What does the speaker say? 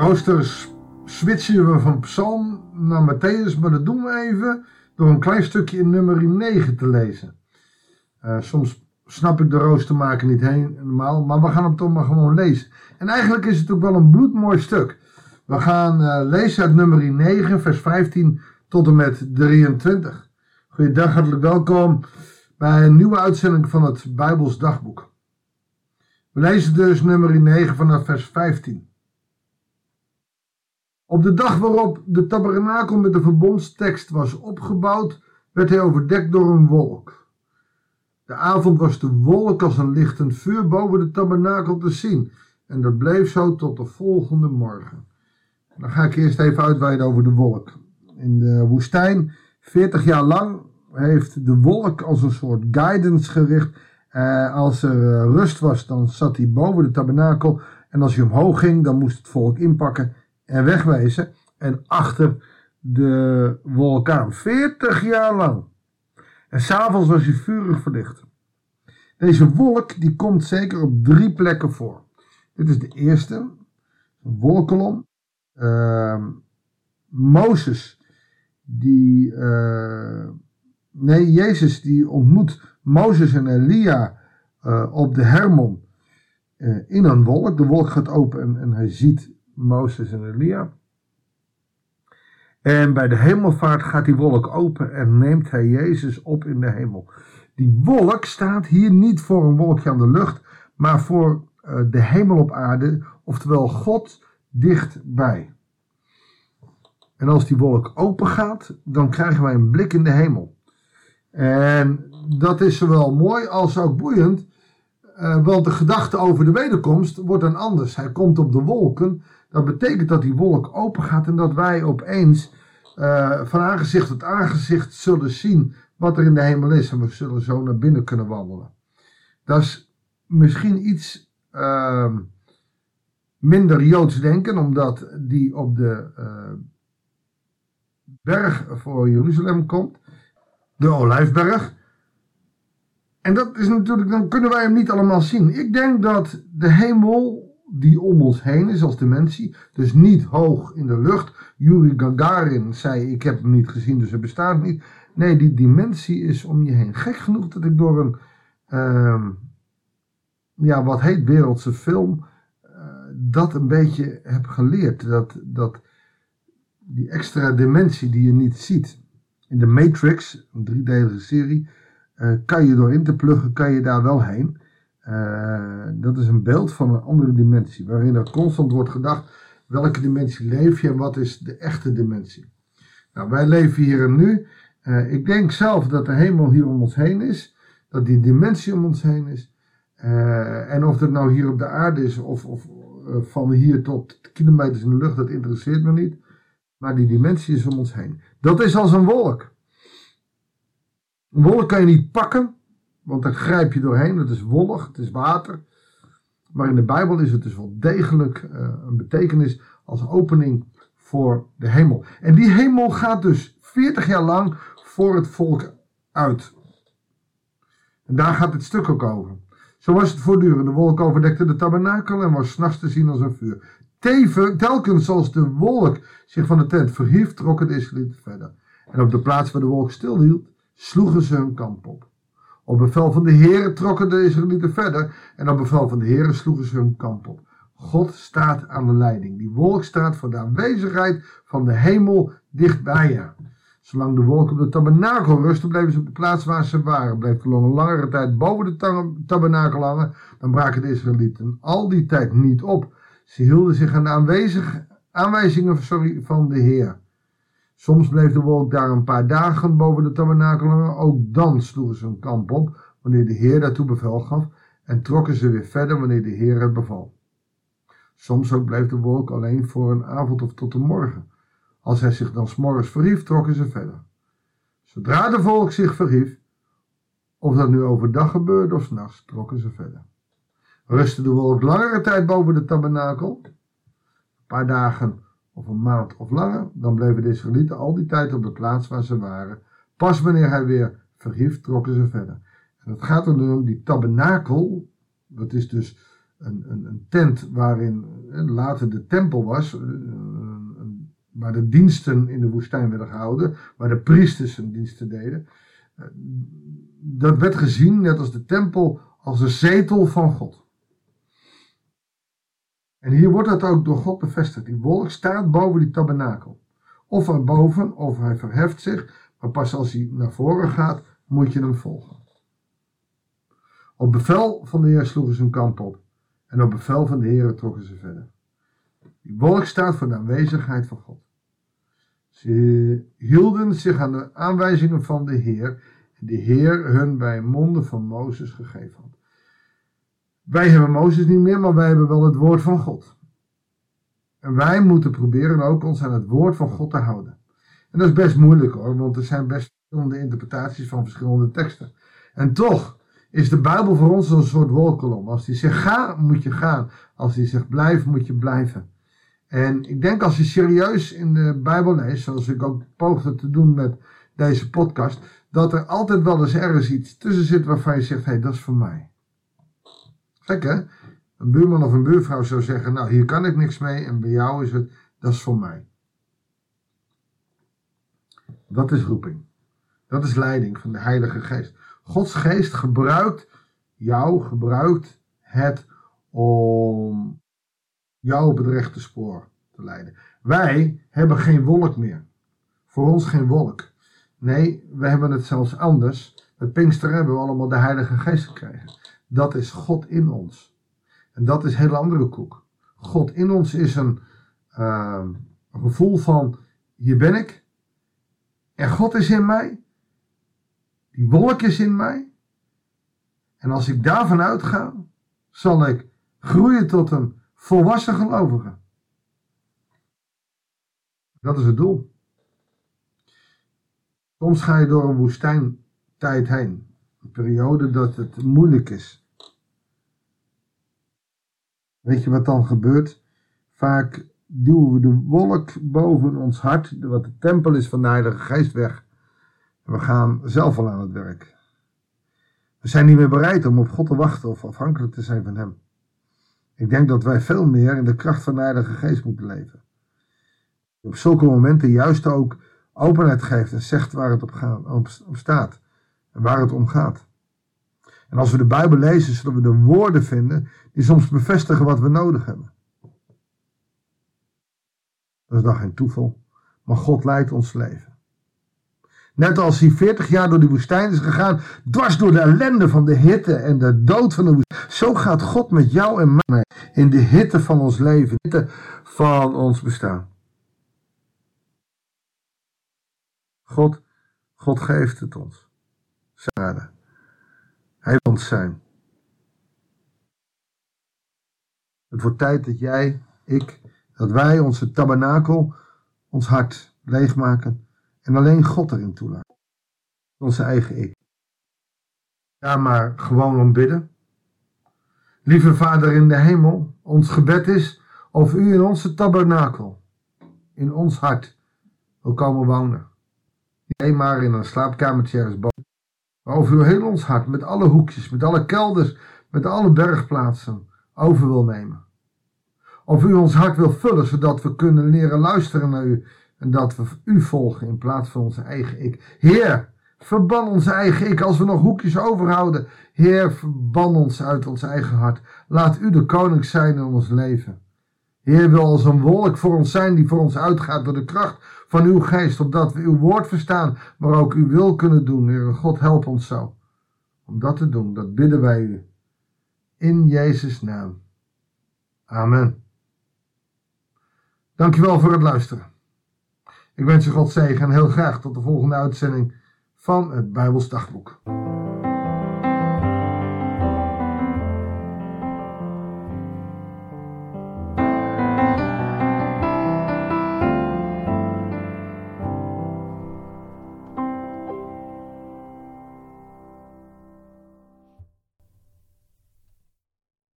rooster switchen we van Psalm naar Matthäus, maar dat doen we even door een klein stukje in nummer 9 te lezen. Uh, soms snap ik de rooster maken niet helemaal, maar we gaan hem toch maar gewoon lezen. En eigenlijk is het ook wel een bloedmooi stuk. We gaan uh, lezen uit nummer 9, vers 15 tot en met 23. Goeiedag, hartelijk welkom bij een nieuwe uitzending van het Bijbels Dagboek. We lezen dus nummer 9 vanaf vers 15. Op de dag waarop de tabernakel met de verbondstekst was opgebouwd, werd hij overdekt door een wolk. De avond was de wolk als een lichtend vuur boven de tabernakel te zien, en dat bleef zo tot de volgende morgen. Dan ga ik eerst even uitweiden over de wolk. In de woestijn, 40 jaar lang, heeft de wolk als een soort guidance gericht. Eh, als er eh, rust was, dan zat hij boven de tabernakel. En als hij omhoog ging, dan moest het volk inpakken en wegwezen. En achter de vulkaan. 40 jaar lang. En s'avonds was hij vurig verlicht. Deze wolk die komt zeker op drie plekken voor. Dit is de eerste. Een wolkolom. Uh, Mozes. Die. Uh, nee, Jezus die ontmoet Mozes en Elia uh, op de Hermon. Uh, in een wolk. De wolk gaat open en, en hij ziet Mozes en Elia. En bij de hemelvaart gaat die wolk open en neemt hij Jezus op in de hemel. Die wolk staat hier niet voor een wolkje aan de lucht, maar voor uh, de hemel op aarde, oftewel God dichtbij. En als die wolk open gaat, dan krijgen wij een blik in de hemel. En dat is zowel mooi als ook boeiend, uh, want de gedachte over de wederkomst wordt dan anders. Hij komt op de wolken dat betekent dat die wolk open gaat en dat wij opeens uh, van aangezicht tot aangezicht zullen zien wat er in de hemel is. En we zullen zo naar binnen kunnen wandelen. Dat is misschien iets uh, minder joods denken, omdat die op de uh, berg voor Jeruzalem komt. De Olijfberg. En dat is natuurlijk, dan kunnen wij hem niet allemaal zien. Ik denk dat de hemel die om ons heen is als dimensie. Dus niet hoog in de lucht. Yuri Gagarin zei: Ik heb hem niet gezien, dus hij bestaat niet. Nee, die dimensie is om je heen. Gek genoeg dat ik door een, uh, ja, wat heet wereldse film, uh, dat een beetje heb geleerd. Dat, dat die extra dimensie die je niet ziet. In de Matrix, een driedelige serie, uh, kan je door in te pluggen, kan je daar wel heen. Uh, dat is een beeld van een andere dimensie, waarin er constant wordt gedacht, welke dimensie leef je en wat is de echte dimensie. Nou, wij leven hier en nu. Uh, ik denk zelf dat de hemel hier om ons heen is, dat die dimensie om ons heen is. Uh, en of dat nou hier op de aarde is of, of van hier tot kilometers in de lucht, dat interesseert me niet. Maar die dimensie is om ons heen. Dat is als een wolk. Een wolk kan je niet pakken, want daar grijp je doorheen. Het is wollig, het is water. Maar in de Bijbel is het dus wel degelijk uh, een betekenis als opening voor de hemel. En die hemel gaat dus 40 jaar lang voor het volk uit. En daar gaat het stuk ook over. Zo was het voortdurend. De wolk overdekte de tabernakel en was s'nachts te zien als een vuur. Teven, telkens als de wolk zich van de tent verhief, trokken de Israëlieten verder. En op de plaats waar de wolk stilhield, sloegen ze hun kamp op. Op bevel van de Heeren trokken de Israëlieten verder en op bevel van de Heeren sloegen ze hun kamp op. God staat aan de leiding. Die wolk staat voor de aanwezigheid van de hemel dichtbij je. Zolang de wolk op de tabernakel rustte, bleven ze op de plaats waar ze waren. Bleef de een langere tijd boven de tabernakel hangen, dan braken de Israëlieten al die tijd niet op. Ze hielden zich aan de aanwezig, aanwijzingen sorry, van de Heer. Soms bleef de wolk daar een paar dagen boven de tabernakel hangen. Ook dan sloegen ze hun kamp op wanneer de Heer daartoe bevel gaf en trokken ze weer verder wanneer de Heer het beval. Soms ook bleef de wolk alleen voor een avond of tot de morgen. Als hij zich dan s'morgens verhief, trokken ze verder. Zodra de volk zich verhief, of dat nu overdag gebeurde of s'nachts, trokken ze verder. Rustte de wolk langere tijd boven de tabernakel, een paar dagen of een maand of langer, dan bleven de Israëlieten al die tijd op de plaats waar ze waren. Pas wanneer hij weer verhief, trokken ze verder. En het gaat nu om die tabernakel, dat is dus een, een, een tent waarin later de tempel was, waar de diensten in de woestijn werden gehouden, waar de priesters hun diensten deden. Dat werd gezien, net als de tempel, als een zetel van God. En hier wordt dat ook door God bevestigd. Die wolk staat boven die tabernakel. Of erboven, of hij verheft zich, maar pas als hij naar voren gaat, moet je hem volgen. Op bevel van de Heer sloegen ze hun kamp op. En op bevel van de Heer trokken ze verder. Die wolk staat voor de aanwezigheid van God. Ze hielden zich aan de aanwijzingen van de Heer, en de Heer hun bij monden van Mozes gegeven had. Wij hebben Mozes niet meer, maar wij hebben wel het woord van God. En wij moeten proberen ook ons aan het woord van God te houden. En dat is best moeilijk hoor, want er zijn best verschillende interpretaties van verschillende teksten. En toch is de Bijbel voor ons een soort wolkolom. Als hij zegt ga, moet je gaan. Als hij zegt blijf, moet je blijven. En ik denk als je serieus in de Bijbel leest, zoals ik ook poogde te doen met deze podcast, dat er altijd wel eens ergens iets tussen zit waarvan je zegt, hé, hey, dat is voor mij. Een buurman of een buurvrouw zou zeggen, nou hier kan ik niks mee en bij jou is het, dat is voor mij. Dat is roeping. Dat is leiding van de Heilige Geest. Gods Geest gebruikt jou, gebruikt het om jou op het rechte spoor te leiden. Wij hebben geen wolk meer. Voor ons geen wolk. Nee, we hebben het zelfs anders. Met Pinkster hebben we allemaal de Heilige Geest gekregen. Dat is God in ons. En dat is een hele andere koek. God in ons is een, uh, een gevoel van: hier ben ik. En God is in mij. Die wolk is in mij. En als ik daarvan uitga, zal ik groeien tot een volwassen gelovige. Dat is het doel. Soms ga je door een woestijntijd heen. Een periode dat het moeilijk is. Weet je wat dan gebeurt? Vaak duwen we de wolk boven ons hart, wat de tempel is van de Heilige Geest, weg. En we gaan zelf al aan het werk. We zijn niet meer bereid om op God te wachten of afhankelijk te zijn van Hem. Ik denk dat wij veel meer in de kracht van de Heilige Geest moeten leven. Op zulke momenten juist ook openheid geeft en zegt waar het op, gaat, op, op staat en waar het om gaat. En als we de Bijbel lezen, zullen we de woorden vinden die soms bevestigen wat we nodig hebben. Dat is dan geen toeval, maar God leidt ons leven. Net als hij 40 jaar door die woestijn is gegaan, dwars door de ellende van de hitte en de dood van de woestijn. Zo gaat God met jou en mij in de hitte van ons leven, de hitte van ons bestaan. God, God geeft het ons. Zaden. Ons zijn. Het wordt tijd dat jij, ik, dat wij onze tabernakel, ons hart leegmaken en alleen God erin toelaten. Onze eigen ik. Ja, maar gewoon om bidden. Lieve Vader in de hemel, ons gebed is of u in onze tabernakel, in ons hart, wil komen wonen. Niet alleen maar in een slaapkamertje ergens boven, over uw heel ons hart, met alle hoekjes, met alle kelders, met alle bergplaatsen, over wil nemen. Of u ons hart wil vullen, zodat we kunnen leren luisteren naar u en dat we u volgen in plaats van onze eigen ik. Heer, verban onze eigen ik als we nog hoekjes overhouden. Heer, verban ons uit ons eigen hart. Laat u de koning zijn in ons leven. Heer wil als een wolk voor ons zijn die voor ons uitgaat door de kracht van uw geest, opdat we uw woord verstaan, maar ook uw wil kunnen doen. Heer God, help ons zo. Om dat te doen, dat bidden wij u. In Jezus' naam. Amen. Dankjewel voor het luisteren. Ik wens je God zegen en heel graag tot de volgende uitzending van het Bijbels Dagboek.